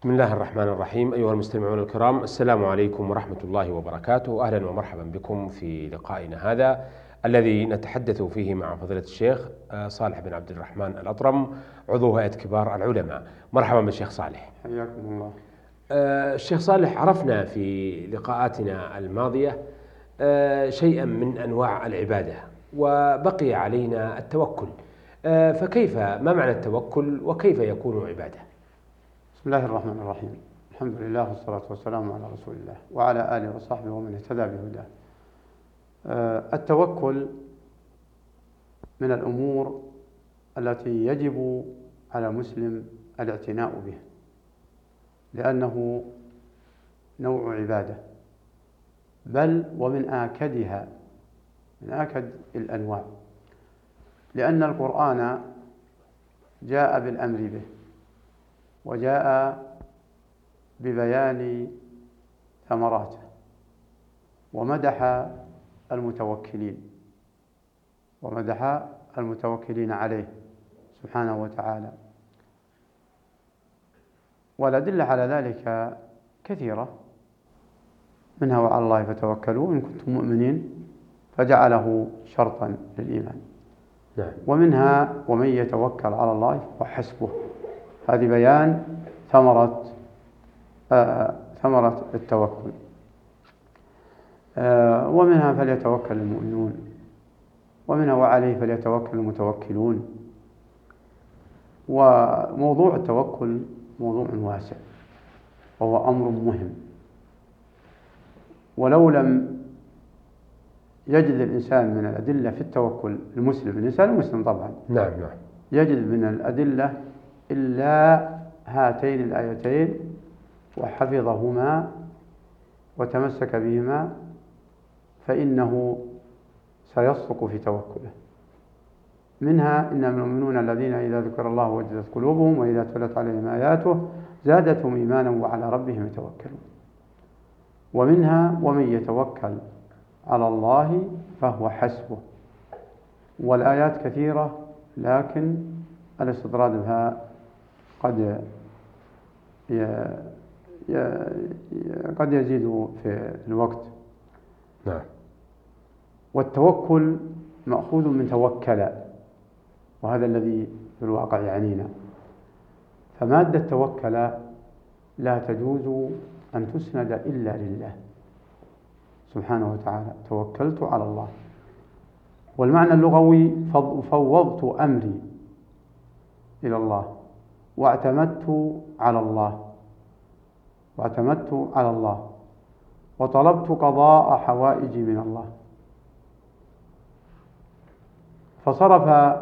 بسم الله الرحمن الرحيم أيها المستمعون الكرام السلام عليكم ورحمة الله وبركاته أهلا ومرحبا بكم في لقائنا هذا الذي نتحدث فيه مع فضيلة الشيخ صالح بن عبد الرحمن الأطرم عضو هيئة كبار العلماء مرحبا بالشيخ صالح حياكم الله الشيخ صالح عرفنا في لقاءاتنا الماضية شيئا من أنواع العبادة وبقي علينا التوكل فكيف ما معنى التوكل وكيف يكون عباده بسم الله الرحمن الرحيم. الحمد لله والصلاة والسلام على رسول الله وعلى آله وصحبه ومن اهتدى بهداه. آه، التوكل من الأمور التي يجب على المسلم الاعتناء به لأنه نوع عبادة. بل ومن آكدها من آكد الأنواع لأن القرآن جاء بالأمر به. وجاء ببيان ثمراته ومدح المتوكلين ومدح المتوكلين عليه سبحانه وتعالى. والأدلة على ذلك كثيرة. منها وعلى الله فتوكلوا إن كنتم مؤمنين فجعله شرطا للإيمان. نعم. ومنها ومن يتوكل على الله فحسبه هذه بيان ثمرة آه ثمرة التوكل. آه ومنها فليتوكل المؤمنون ومنها وعليه فليتوكل المتوكلون. وموضوع التوكل موضوع واسع وهو أمر مهم. ولو لم يجد الإنسان من الأدلة في التوكل المسلم الإنسان المسلم طبعا. نعم نعم. يجد من الأدلة إلا هاتين الآيتين وحفظهما وتمسك بهما فإنه سيصدق في توكله. منها إن المؤمنون الذين إذا ذكر الله وجدت قلوبهم وإذا تلت عليهم آياته زادتهم إيمانا وعلى ربهم يتوكلون. ومنها ومن يتوكل على الله فهو حسبه. والآيات كثيرة لكن الاستطراد بها قد قد يزيد في الوقت. نعم. والتوكل مأخوذ من توكل وهذا الذي في الواقع يعنينا. فمادة توكل لا تجوز أن تسند إلا لله. سبحانه وتعالى توكلت على الله. والمعنى اللغوي فوضت أمري إلى الله. واعتمدت على الله. واعتمدت على الله. وطلبت قضاء حوائجي من الله. فصرف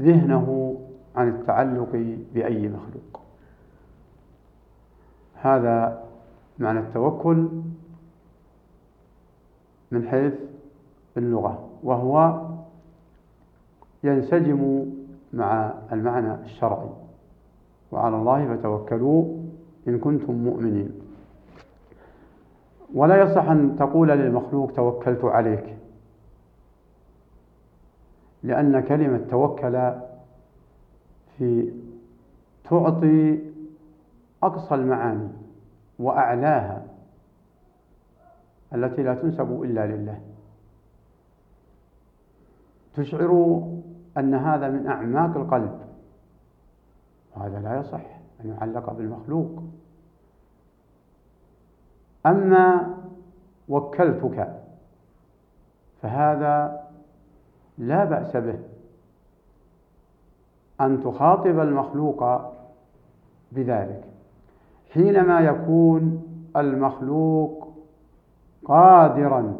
ذهنه عن التعلق بأي مخلوق. هذا معنى التوكل من حيث اللغة وهو ينسجم مع المعنى الشرعي. وعلى الله فتوكلوا إن كنتم مؤمنين. ولا يصح أن تقول للمخلوق توكلت عليك لأن كلمة توكل في تعطي أقصى المعاني وأعلاها التي لا تنسب إلا لله. تشعر أن هذا من أعماق القلب. وهذا لا يصح أن يعلق بالمخلوق. أما وكلتك فهذا لا بأس به. أن تخاطب المخلوق بذلك. حينما يكون المخلوق قادرا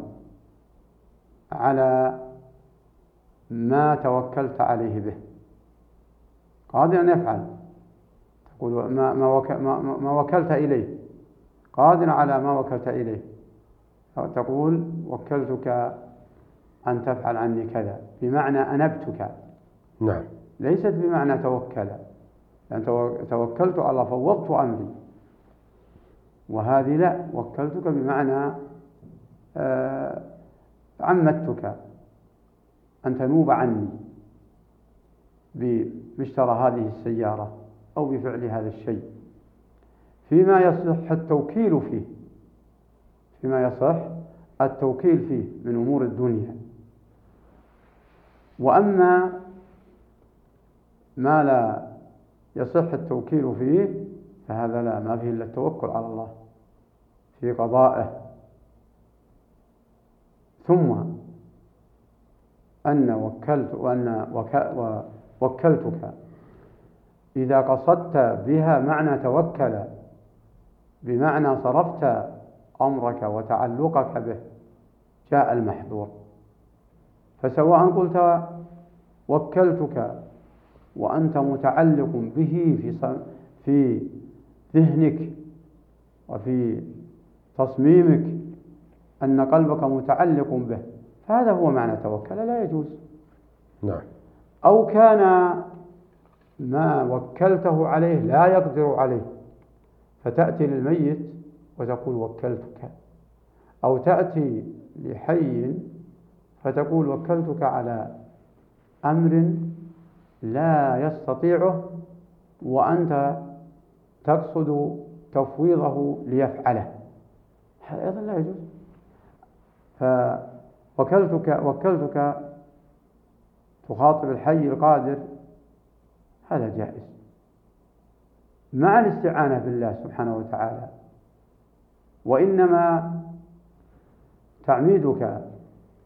على ما توكلت عليه به. قادر أن يفعل. ما, ما, ما, ما وكلت إليه. قادر على ما وكلت إليه. تقول وكلتك أن تفعل عني كذا. بمعنى أنبتك. نعم. ليست بمعنى توكل. يعني توكلت على فوضت أمري. وهذه لا. وكلتك بمعنى آه عمدتك. أن تنوب عني باشترى هذه السيارة. أو بفعل هذا الشيء. فيما يصح التوكيل فيه. فيما يصح التوكيل فيه من أمور الدنيا. وأما ما لا يصح التوكيل فيه فهذا لا ما فيه إلا التوكل على الله في قضائه. ثم أن وكلت وأن وكلتك إذا قصدت بها معنى توكل بمعنى صرفت أمرك وتعلقك به جاء المحذور فسواء قلت وكلتك وأنت متعلق به في في ذهنك وفي تصميمك أن قلبك متعلق به فهذا هو معنى توكل لا يجوز. نعم. أو كان ما وكلته عليه لا يقدر عليه. فتأتي للميت وتقول وكلتك. أو تأتي لحي فتقول وكلتك على أمر لا يستطيعه وأنت تقصد تفويضه ليفعله. هذا أيضا لا يجوز. فوكلتك وكلتك تخاطب الحي القادر هذا جائز. مع الاستعانة بالله سبحانه وتعالى وإنما تعميدك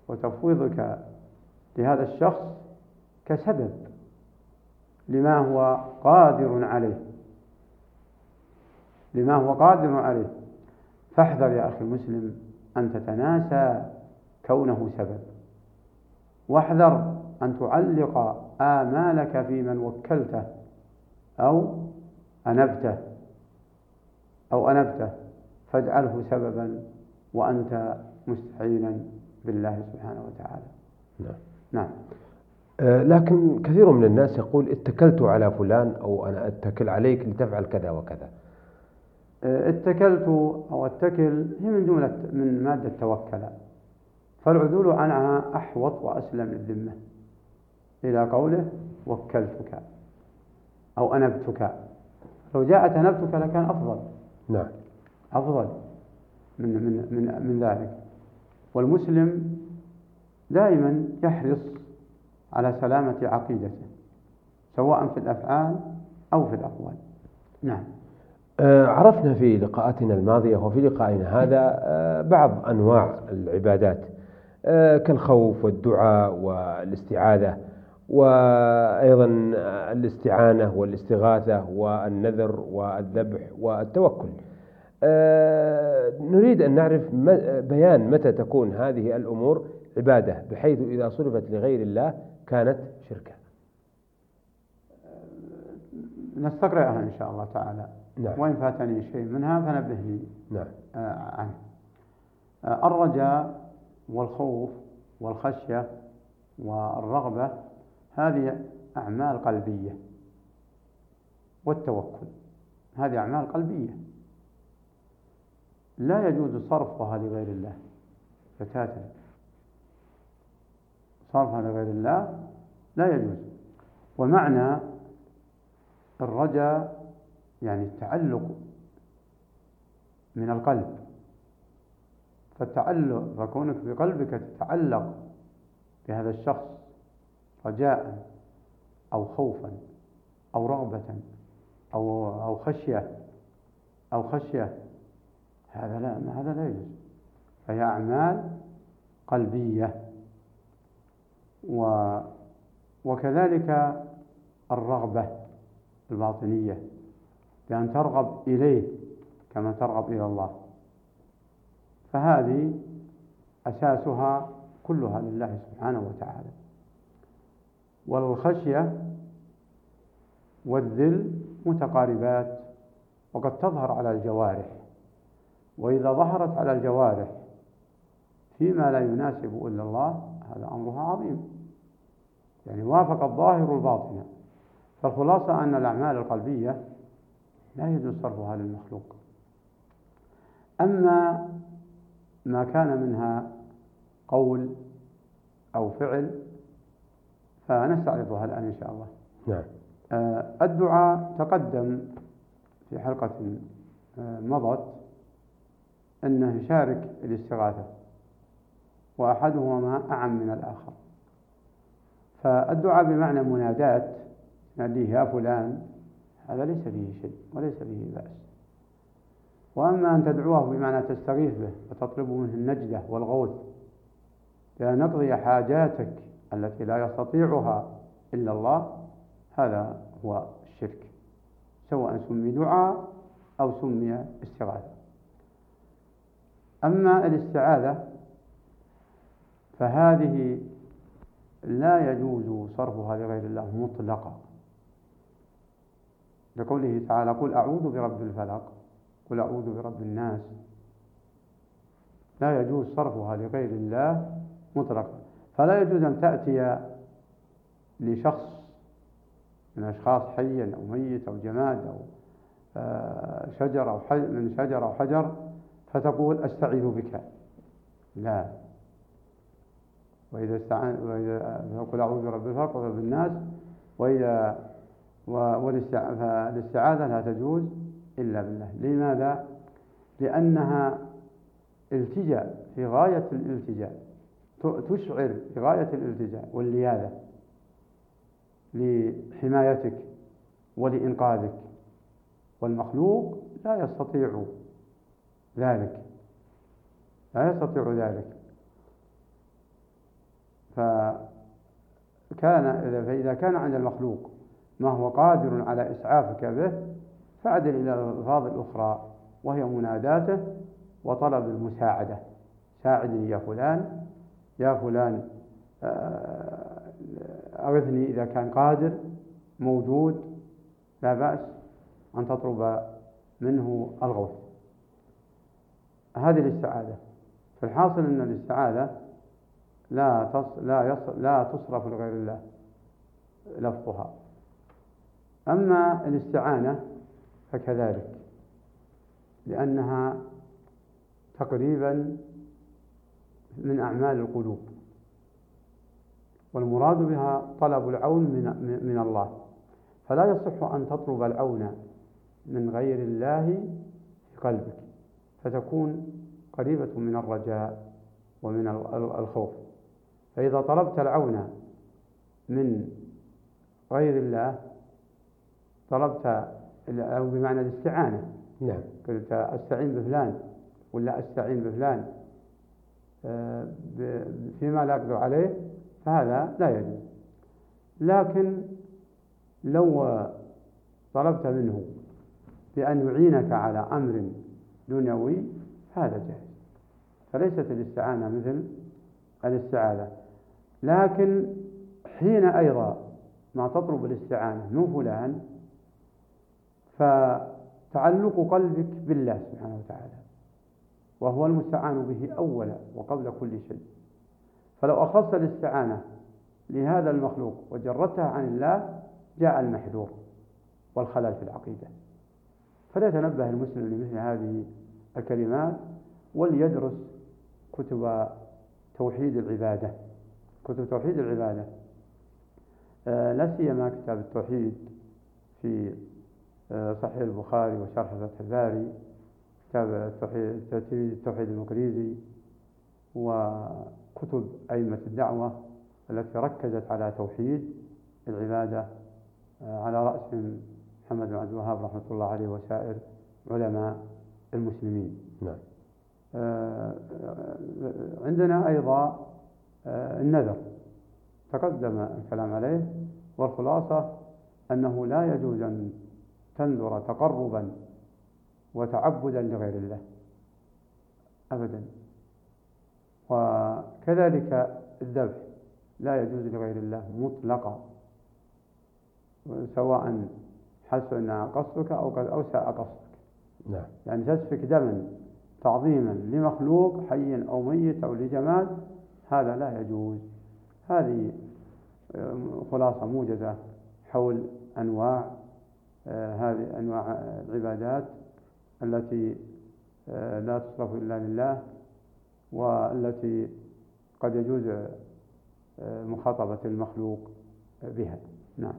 وتفويضك لهذا الشخص كسبب لما هو قادر عليه. لما هو قادر عليه. فاحذر يا أخي المسلم أن تتناسى كونه سبب. واحذر أن تعلق آمالك في من وكلته أو أنبته أو أنبته فاجعله سببا وأنت مستعينا بالله سبحانه وتعالى. نعم. نعم. آه، لكن كثير من الناس يقول اتكلت على فلان أو أنا أتكل عليك لتفعل كذا وكذا. آه، اتكلت أو أتكل هي من جملة من مادة توكل. فالعدول عنها أحوط وأسلم للذمة. إلى قوله وكلتك أو أنبتك. لو جاءت أنبتك لكان أفضل. نعم. أفضل من من من من ذلك. والمسلم دائما يحرص على سلامة عقيدته سواء في الأفعال أو في الأقوال. نعم. آه، عرفنا في لقاءاتنا الماضية وفي لقائنا هذا آه، بعض أنواع العبادات آه، كالخوف والدعاء والاستعاذة. وأيضا الاستعانة والاستغاثة والنذر والذبح والتوكل. نريد أن نعرف بيان متى تكون هذه الأمور عبادة بحيث إذا صرفت لغير الله كانت شركا نستقرأها إن شاء الله تعالى. نعم. وإن فاتني شيء منها فنبهني. نعم. عنه. الرجاء والخوف والخشية والرغبة هذه أعمال قلبية والتوكل. هذه أعمال قلبية. لا يجوز صرفها لغير الله. بتاتا صرفها لغير الله لا يجوز. ومعنى الرجاء يعني التعلق من القلب. فالتعلق فكونك بقلبك تتعلق بهذا الشخص رجاء أو خوفا أو رغبة أو أو خشية أو خشية هذا لا هذا لا يجوز. فهي أعمال قلبية. و وكذلك الرغبة الباطنية بأن ترغب إليه كما ترغب إلى الله. فهذه أساسها كلها لله سبحانه وتعالى. والخشية والذل متقاربات وقد تظهر على الجوارح. وإذا ظهرت على الجوارح فيما لا يناسب إلا الله هذا أمرها عظيم. يعني وافق الظاهر الباطن فالخلاصة أن الأعمال القلبية لا يجوز صرفها للمخلوق. أما ما كان منها قول أو فعل فنستعرضها الآن إن شاء الله. نعم. آه، الدعاء تقدم في حلقة آه، مضت أنه يشارك الاستغاثة وأحدهما أعم من الآخر. فالدعاء بمعنى منادات ناديه يا فلان هذا ليس فيه شيء وليس فيه بأس. وأما أن تدعوه بمعنى تستغيث به وتطلب منه النجدة والغوث لنقضي حاجاتك التي لا يستطيعها إلا الله هذا هو الشرك. سواء سمي دعاء أو سمي استغاثة. أما الاستعاذة فهذه لا يجوز صرفها لغير الله مطلقا. لقوله تعالى قل أعوذ برب الفلق قل أعوذ برب الناس. لا يجوز صرفها لغير الله مطلقا. فلا يجوز أن تأتي لشخص من أشخاص حي أو ميت أو جماد أو آه، شجر أو من شجر أو حجر فتقول أستعيذ بك. لا. وإذا استعان وإذا فقل أعوذ برب الفلق ورب الناس. وإذا والاستعاذة لا تجوز إلا بالله. لماذا؟ لأنها التجاء في غاية الالتجاء. تشعر في غاية الالتجاء واللياذة لحمايتك ولإنقاذك. والمخلوق لا يستطيع ذلك. لا يستطيع ذلك. فكان فإذا كان عند المخلوق ما هو قادر على إسعافك به فعدل إلى الألفاظ الأخرى وهي مناداته وطلب المساعدة. ساعدني يا فلان يا فلان آه، أغثني إذا كان قادر موجود لا بأس أن تطلب منه الغوث. هذه الاستعاذة فالحاصل أن الاستعاذة لا تص... لا يص... لا تصرف لغير الله لفظها. أما الاستعانة فكذلك لأنها تقريبا من أعمال القلوب. والمراد بها طلب العون من, من الله. فلا يصح أن تطلب العون من غير الله في قلبك فتكون قريبة من الرجاء ومن الخوف. فإذا طلبت العون من غير الله طلبت أو بمعنى الاستعانة. نعم. قلت أستعين بفلان ولا أستعين بفلان؟ فيما لا أقدر عليه فهذا لا يجوز. لكن لو طلبت منه بأن يعينك على أمر دنيوي هذا جائز. فليست الاستعانة مثل الاستعاذة. لكن حين أيضا ما تطلب الاستعانة من فلان فتعلق قلبك بالله سبحانه وتعالى. وهو المستعان به أولا وقبل كل شيء. فلو أخص الاستعانة لهذا المخلوق وجردتها عن الله جاء المحذور والخلل في العقيدة. فليتنبه المسلم لمثل هذه الكلمات وليدرس كتب توحيد العبادة. كتب توحيد العبادة. آه، لا سيما كتاب التوحيد في آه، صحيح البخاري وشرح فتح الباري. كتاب التوحيد التوحيد المقريزي وكتب أئمة الدعوة التي ركزت على توحيد العبادة آه، على رأسهم محمد بن عبد الوهاب رحمة الله عليه وسائر علماء المسلمين. نعم. آه، عندنا أيضا النذر. تقدم الكلام عليه والخلاصة أنه لا يجوز أن تنذر تقربا وتعبدا لغير الله. أبدا. وكذلك الذبح لا يجوز لغير الله مطلقا. سواء حسن قصدك أو أو ساء قصدك. نعم. يعني تسفك دما تعظيما لمخلوق حي أو ميت أو لجماد هذا لا يجوز. هذه خلاصة موجزة حول أنواع آه، هذه أنواع العبادات. التي آه، لا تصرف إلا لله والتي قد يجوز آه، مخاطبة المخلوق بها. نعم.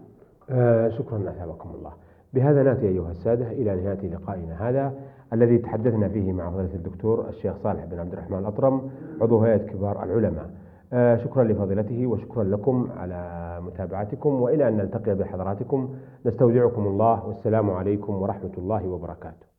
شكرا أثابكم الله. بهذا نأتي أيها السادة إلى نهاية لقائنا هذا الذي تحدثنا فيه مع فضيلة الدكتور الشيخ صالح بن عبد الرحمن الأطرم عضو هيئة كبار العلماء. آه، شكرا لفضيلته وشكرا لكم على متابعتكم وإلى أن نلتقي بحضراتكم. نستودعكم الله والسلام عليكم ورحمة الله وبركاته.